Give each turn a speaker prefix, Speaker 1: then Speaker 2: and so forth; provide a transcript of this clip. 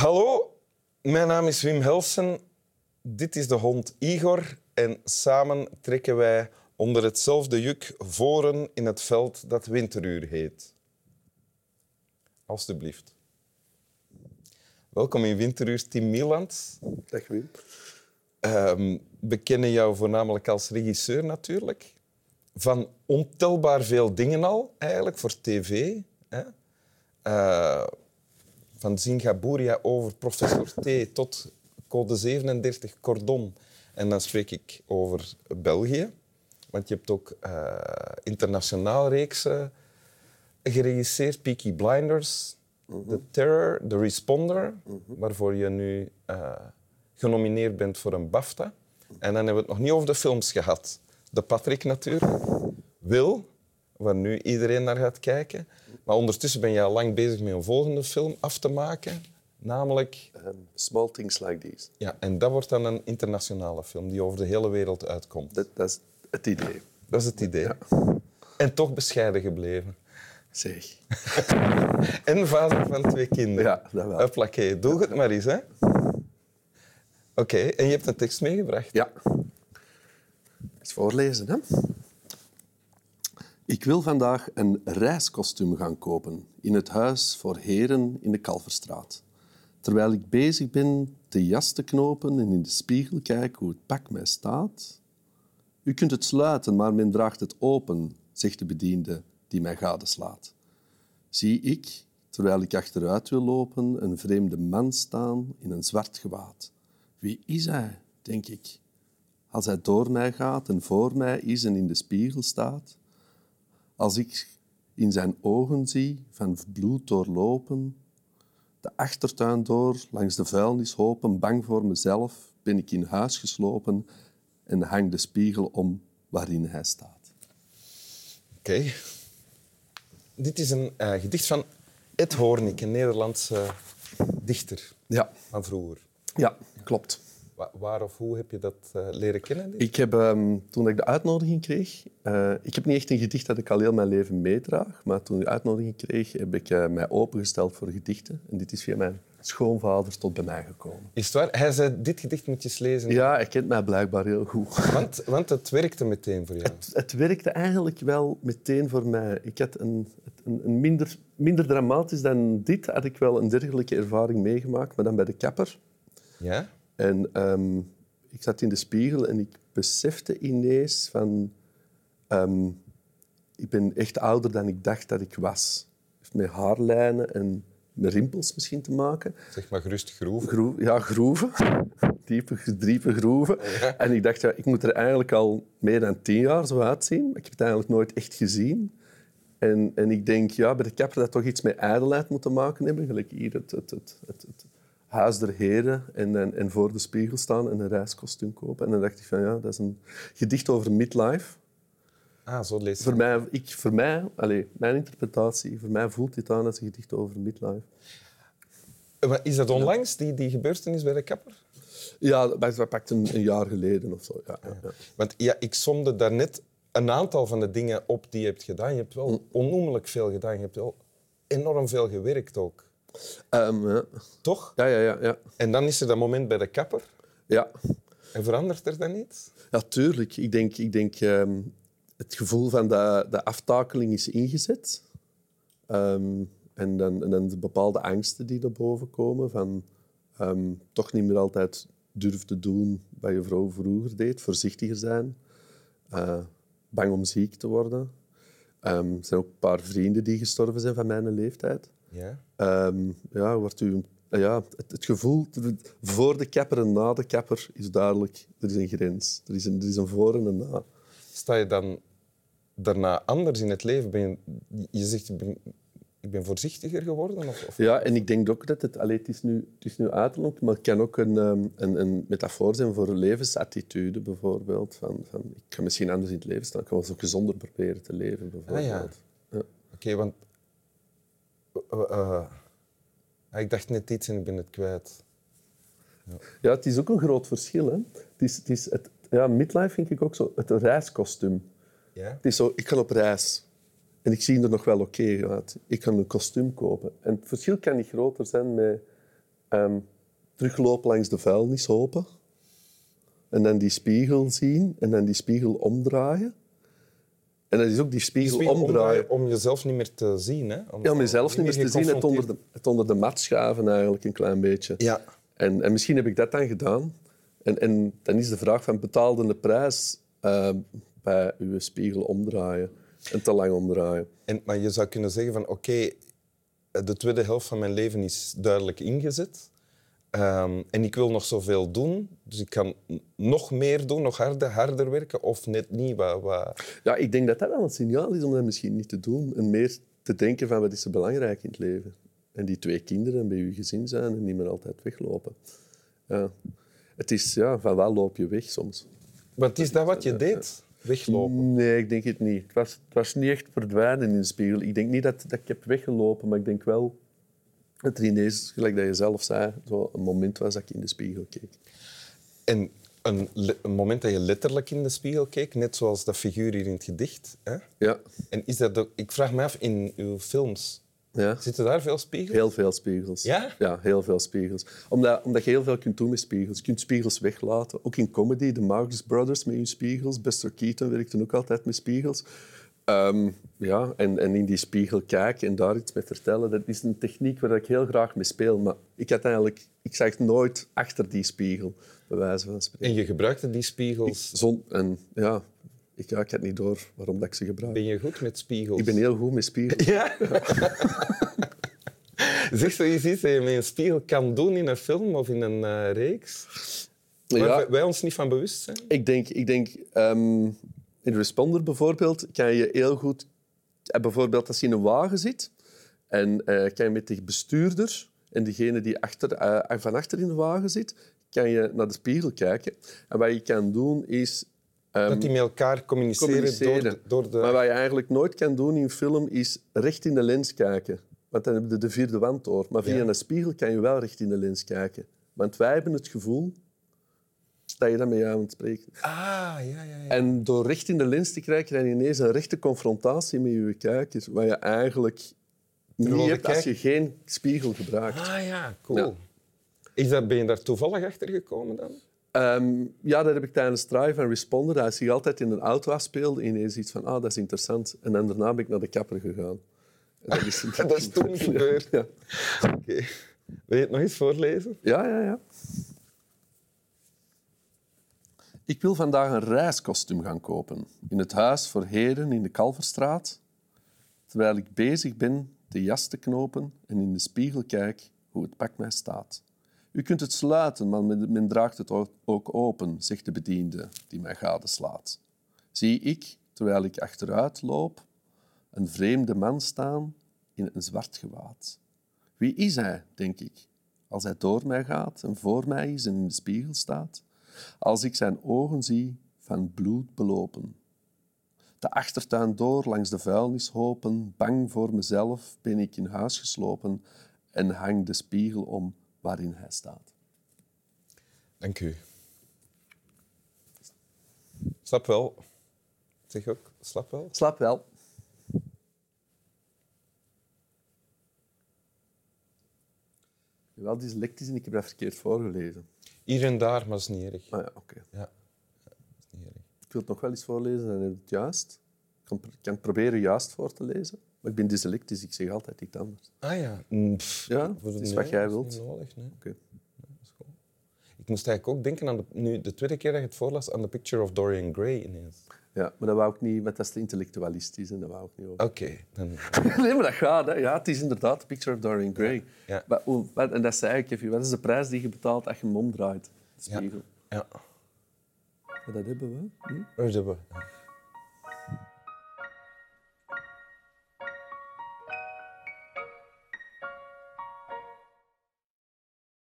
Speaker 1: Hallo, mijn naam is Wim Helsen. Dit is de hond Igor en samen trekken wij onder hetzelfde juk voren in het veld dat winteruur heet. Alsjeblieft. Welkom in Winteruur, Tim Mieland.
Speaker 2: Dag Wim.
Speaker 1: Ehm, we kennen jou voornamelijk als regisseur natuurlijk. Van ontelbaar veel dingen al, eigenlijk, voor tv. Hè? Eh, van Zingaburia over Professor T tot Code 37 Cordon. En dan spreek ik over België. Want je hebt ook uh, internationaal reeksen geregisseerd. Peaky Blinders, The Terror, The Responder, waarvoor je nu uh, genomineerd bent voor een BAFTA. En dan hebben we het nog niet over de films gehad. De Patrick natuurlijk. Wil, waar nu iedereen naar gaat kijken. Maar ondertussen ben je al lang bezig met een volgende film af te maken. Namelijk...
Speaker 2: Um, small Things Like These.
Speaker 1: Ja, en dat wordt dan een internationale film die over de hele wereld uitkomt.
Speaker 2: Dat, dat is het idee.
Speaker 1: Dat is het idee. Ja. En toch bescheiden gebleven.
Speaker 2: Zeg.
Speaker 1: en vader van twee kinderen.
Speaker 2: Ja, dat wel.
Speaker 1: Huppakee. Doe het maar eens, hè. Oké, okay. en je hebt een tekst meegebracht.
Speaker 2: Ja. Eens voorlezen, hè. Ik wil vandaag een reiskostuum gaan kopen in het huis voor heren in de Kalverstraat. Terwijl ik bezig ben de jas te knopen en in de spiegel kijk hoe het pak mij staat. U kunt het sluiten, maar men draagt het open, zegt de bediende die mij gadeslaat. Zie ik, terwijl ik achteruit wil lopen, een vreemde man staan in een zwart gewaad. Wie is hij, denk ik. Als hij door mij gaat en voor mij is en in de spiegel staat, als ik in zijn ogen zie van bloed doorlopen, de achtertuin door, langs de vuilnishopen, bang voor mezelf, ben ik in huis geslopen en hang de spiegel om waarin hij staat.
Speaker 1: Oké. Dit is een uh, gedicht van Ed Hoornik, een Nederlandse dichter
Speaker 2: ja.
Speaker 1: van vroeger.
Speaker 2: Ja, klopt.
Speaker 1: Waar of hoe heb je dat uh, leren kennen?
Speaker 2: Ik heb, um, toen ik de uitnodiging kreeg... Uh, ik heb niet echt een gedicht dat ik al heel mijn leven meedraag, maar toen ik de uitnodiging kreeg, heb ik uh, mij opengesteld voor gedichten. En dit is via mijn schoonvader tot bij mij gekomen.
Speaker 1: Is het waar? Hij zei, dit gedicht moet je eens lezen.
Speaker 2: Ja, hij kent mij blijkbaar heel goed.
Speaker 1: Want, want het werkte meteen voor jou?
Speaker 2: Het, het, werkte eigenlijk wel meteen voor mij. Ik had een, een, een minder, minder dramatisch dan dit, had ik wel een dergelijke ervaring meegemaakt, maar dan bij de kapper.
Speaker 1: Ja?
Speaker 2: En um, ik zat in de spiegel en ik besefte ineens van... Um, ik ben echt ouder dan ik dacht dat ik was. Met haarlijnen en met rimpels misschien te maken.
Speaker 1: Zeg maar gerust groeven.
Speaker 2: Groe ja, groeven. diepe, diepe groeven. Ja. En ik dacht, ja, ik moet er eigenlijk al meer dan tien jaar zo uitzien. Maar ik heb het eigenlijk nooit echt gezien. En, en ik denk, ja, bij de kapper dat toch iets met ijdelheid moeten maken hebben. Gelijk hier het, het, het, het, het huis der heren en, en, en, voor de spiegel staan en een reiskostuum kopen. En dan dacht ik van ja, dat is een gedicht over midlife.
Speaker 1: Ah, zo lees je.
Speaker 2: Voor mij, ik, voor mij allez, mijn interpretatie, voor mij voelt dit aan als een gedicht over midlife.
Speaker 1: Is dat onlangs, die, die gebeurtenis bij de kapper?
Speaker 2: Ja, dat pakt een, een jaar geleden of zo. Ja, ja. ja.
Speaker 1: Want ja, ik somde daarnet een aantal van de dingen op die je hebt gedaan. Je hebt wel onnoemelijk veel gedaan. Je hebt wel enorm veel gewerkt ook.
Speaker 2: Um, ja.
Speaker 1: Toch?
Speaker 2: Ja, ja, ja, ja.
Speaker 1: En dan is er dat moment bij de kapper.
Speaker 2: Ja.
Speaker 1: En verandert er dan iets?
Speaker 2: Ja, tuurlijk. Ik denk, ik denk um, het gevoel van de, de aftakeling is ingezet. Um, en, dan, en dan de bepaalde angsten die naar boven komen. Van toch niet meer altijd durven doen wat je vrouw vroeger deed. Voorzichtiger zijn. Uh, bang om ziek te worden. er zijn ook een paar vrienden die gestorven zijn van mijn leeftijd.
Speaker 1: Ja.
Speaker 2: Um, ja, wordt u, ja, het, het, gevoel voor de kapper en na de kapper is duidelijk. Er is een grens. Er is een, er is een voor en een na.
Speaker 1: Sta je dan daarna anders in het leven? Ben je, je zegt, ik ben, ik ben voorzichtiger geworden? Of, of?
Speaker 2: Ja, en ik denk ook dat het... Allee, het is nu, het is nu uiterlijk, maar het kan ook een, een, een metafoor zijn voor levensattitude, bijvoorbeeld. Van, van, ik kan misschien anders in het leven staan. Ik kan wel zo gezonder proberen te leven, bijvoorbeeld.
Speaker 1: Ah, ja. ja. Oké, okay, want uh, ik dacht net iets en ik ben het kwijt.
Speaker 2: Ja, ja het is ook een groot verschil. Hè? Het is, het is het, ja, midlife vind ik ook zo. Het reiskostuum.
Speaker 1: Ja?
Speaker 2: Het is zo, ik ga op reis. En ik zie er nog wel oké okay uit. Ik kan een kostuum kopen. En het verschil kan niet groter zijn met Ehm, teruglopen langs de vuilnishopen. En dan die spiegel zien en dan die spiegel omdraaien. En dat is ook die spiegel,
Speaker 1: Spiegel
Speaker 2: omdraaien.
Speaker 1: Om jezelf niet meer te zien. Hè?
Speaker 2: Ja, om jezelf niet meer te zien, het onder, de, het onder de mat schaven eigenlijk een klein beetje.
Speaker 1: Ja.
Speaker 2: En, en misschien heb ik dat dan gedaan. En, en dan is de vraag van betaalde de prijs eh, bij uw spiegel omdraaien en te lang omdraaien.
Speaker 1: En, maar je zou kunnen zeggen van oké, de tweede helft van mijn leven is duidelijk ingezet. Ehm, en ik wil nog zoveel doen, dus ik kan nog meer doen, nog harder, harder werken of net niet. Wat, wat...
Speaker 2: Ja, ik denk dat dat wel een signaal is om dat misschien niet te doen. En meer te denken van wat is er belangrijk in het leven. En die twee kinderen bij uw gezin zijn en niet meer altijd weglopen. Ja. Het is, ja, van waar loop je weg soms?
Speaker 1: Wat is dat wat je deed? Weglopen.
Speaker 2: Nee, ik denk het niet. Het was, het was niet echt verdwijnen in de spiegel. Ik denk niet dat, dat ik heb weggelopen, maar ik denk wel dat er ineens, gelijk dat je zelf zei, zo een moment was dat ik in de spiegel keek.
Speaker 1: En een, een moment dat je letterlijk in de spiegel keek, net zoals dat figuur hier in het gedicht. Hè?
Speaker 2: Ja,
Speaker 1: En is dat ook, ik vraag me af, in uw films,
Speaker 2: ja.
Speaker 1: zitten daar veel spiegels?
Speaker 2: Heel veel spiegels.
Speaker 1: Ja?
Speaker 2: Ja, heel veel spiegels. Omdat, omdat je heel veel kunt doen met spiegels. Je kunt spiegels weglaten. Ook in comedy, de Marx Brothers met hun spiegels. Buster Keaton werkte ook altijd met spiegels. Ehm, ja, en, en in die spiegel kijken en daar iets mee vertellen, dat is een techniek waar ik heel graag mee speel. Maar ik, had eigenlijk, ik zag nooit achter die spiegel, bij wijze van spreken.
Speaker 1: En je gebruikte die spiegels.
Speaker 2: Zon, en ja, ik, ja, ik had niet door waarom dat ik ze gebruik.
Speaker 1: Ben je goed met spiegels?
Speaker 2: Ik ben heel goed met spiegels.
Speaker 1: Ja? zeg zo eens iets dat je met een spiegel kan doen in een film of in een eh, reeks. Waar
Speaker 2: Ja.
Speaker 1: wij- wij ons niet van bewust zijn.
Speaker 2: Ik denk, ik denk ehm, in Responder bijvoorbeeld kan je heel goed... eh, Bijvoorbeeld als je in een wagen zit en eh, kan je met de bestuurder en degene die achter, eh, van achter in de wagen zit, kan je naar de spiegel kijken. En wat je kan doen is... ehm,
Speaker 1: dat die met elkaar communiceren,
Speaker 2: communiceren.
Speaker 1: Door, de, door de...
Speaker 2: Maar wat je eigenlijk nooit kan doen in film is recht in de lens kijken. Want dan heb je de vierde wand door. Maar via
Speaker 1: Ja.
Speaker 2: een spiegel kan je wel recht in de lens kijken. Want wij hebben het gevoel dat je dan met jou aan het spreken.
Speaker 1: Ah, ja, ja, ja.
Speaker 2: En door recht in de lens te krijgen, krijg je ineens een rechte confrontatie met je kijker. Wat je eigenlijk niet hebt als je geen spiegel gebruikt.
Speaker 1: Ah ja, cool.
Speaker 2: Ja.
Speaker 1: Is dat, ben je daar toevallig achter gekomen dan?
Speaker 2: Ehm, ja, dat heb ik tijdens Drive en Responder. Hij zich altijd in een auto afspeelde. Ineens iets van, ah, dat is interessant. En dan daarna ben ik naar de kapper gegaan. En dat is,
Speaker 1: Dat is toen gebeurd.
Speaker 2: Ja.
Speaker 1: Oké. Wil je het nog eens voorlezen?
Speaker 2: Ja, ja, ja. Ik wil vandaag een reiskostuum gaan kopen in het huis voor heren in de Kalverstraat, terwijl ik bezig ben de jas te knopen en in de spiegel kijk hoe het pak mij staat. U kunt het sluiten, maar men, draagt het ook open, zegt de bediende die mij gadeslaat. Zie ik, terwijl ik achteruit loop, een vreemde man staan in een zwart gewaad. Wie is hij, denk ik, als hij door mij gaat en voor mij is en in de spiegel staat? Als ik zijn ogen zie van bloed belopen. De achtertuin door langs de vuilnishopen, bang voor mezelf ben ik in huis geslopen en hang de spiegel om waarin hij staat.
Speaker 1: Dank u. Slap wel. Zeg ook, slap wel.
Speaker 2: Slap wel. Wel dyslectisch en ik heb dat verkeerd voorgelezen.
Speaker 1: Hier en daar, maar dat is niet erg.
Speaker 2: Ah ja, oké.
Speaker 1: Ja, is niet erg.
Speaker 2: Ik wil het nog wel eens voorlezen, dan heb het juist. Ik kan, kan het proberen juist voor te lezen. Maar ik ben dyslectisch, ik zeg altijd iets anders.
Speaker 1: Ah ja. Mm, pff,
Speaker 2: Ja,
Speaker 1: voor
Speaker 2: is
Speaker 1: nee,
Speaker 2: wat jij
Speaker 1: dat
Speaker 2: wilt.
Speaker 1: niet nodig, nee.
Speaker 2: Oké.
Speaker 1: Ik moest eigenlijk ook denken aan de, nu, de tweede keer dat je het voorlas aan The Picture of Dorian Gray ineens.
Speaker 2: Ja, maar dat wou ik niet, want dat is te intellectualistisch en dat wou ik niet over.
Speaker 1: Oké, dan...
Speaker 2: Nee, maar dat gaat. Hè. Ja, het is inderdaad Picture of Dorian Gray.
Speaker 1: Ja.
Speaker 2: Maar, wat- en dat zei ik even. Wat is de prijs die je betaalt als je hem omdraait? De
Speaker 1: Ja. Ja.
Speaker 2: Maar dat hebben we. Hm?
Speaker 1: Waar zijn we?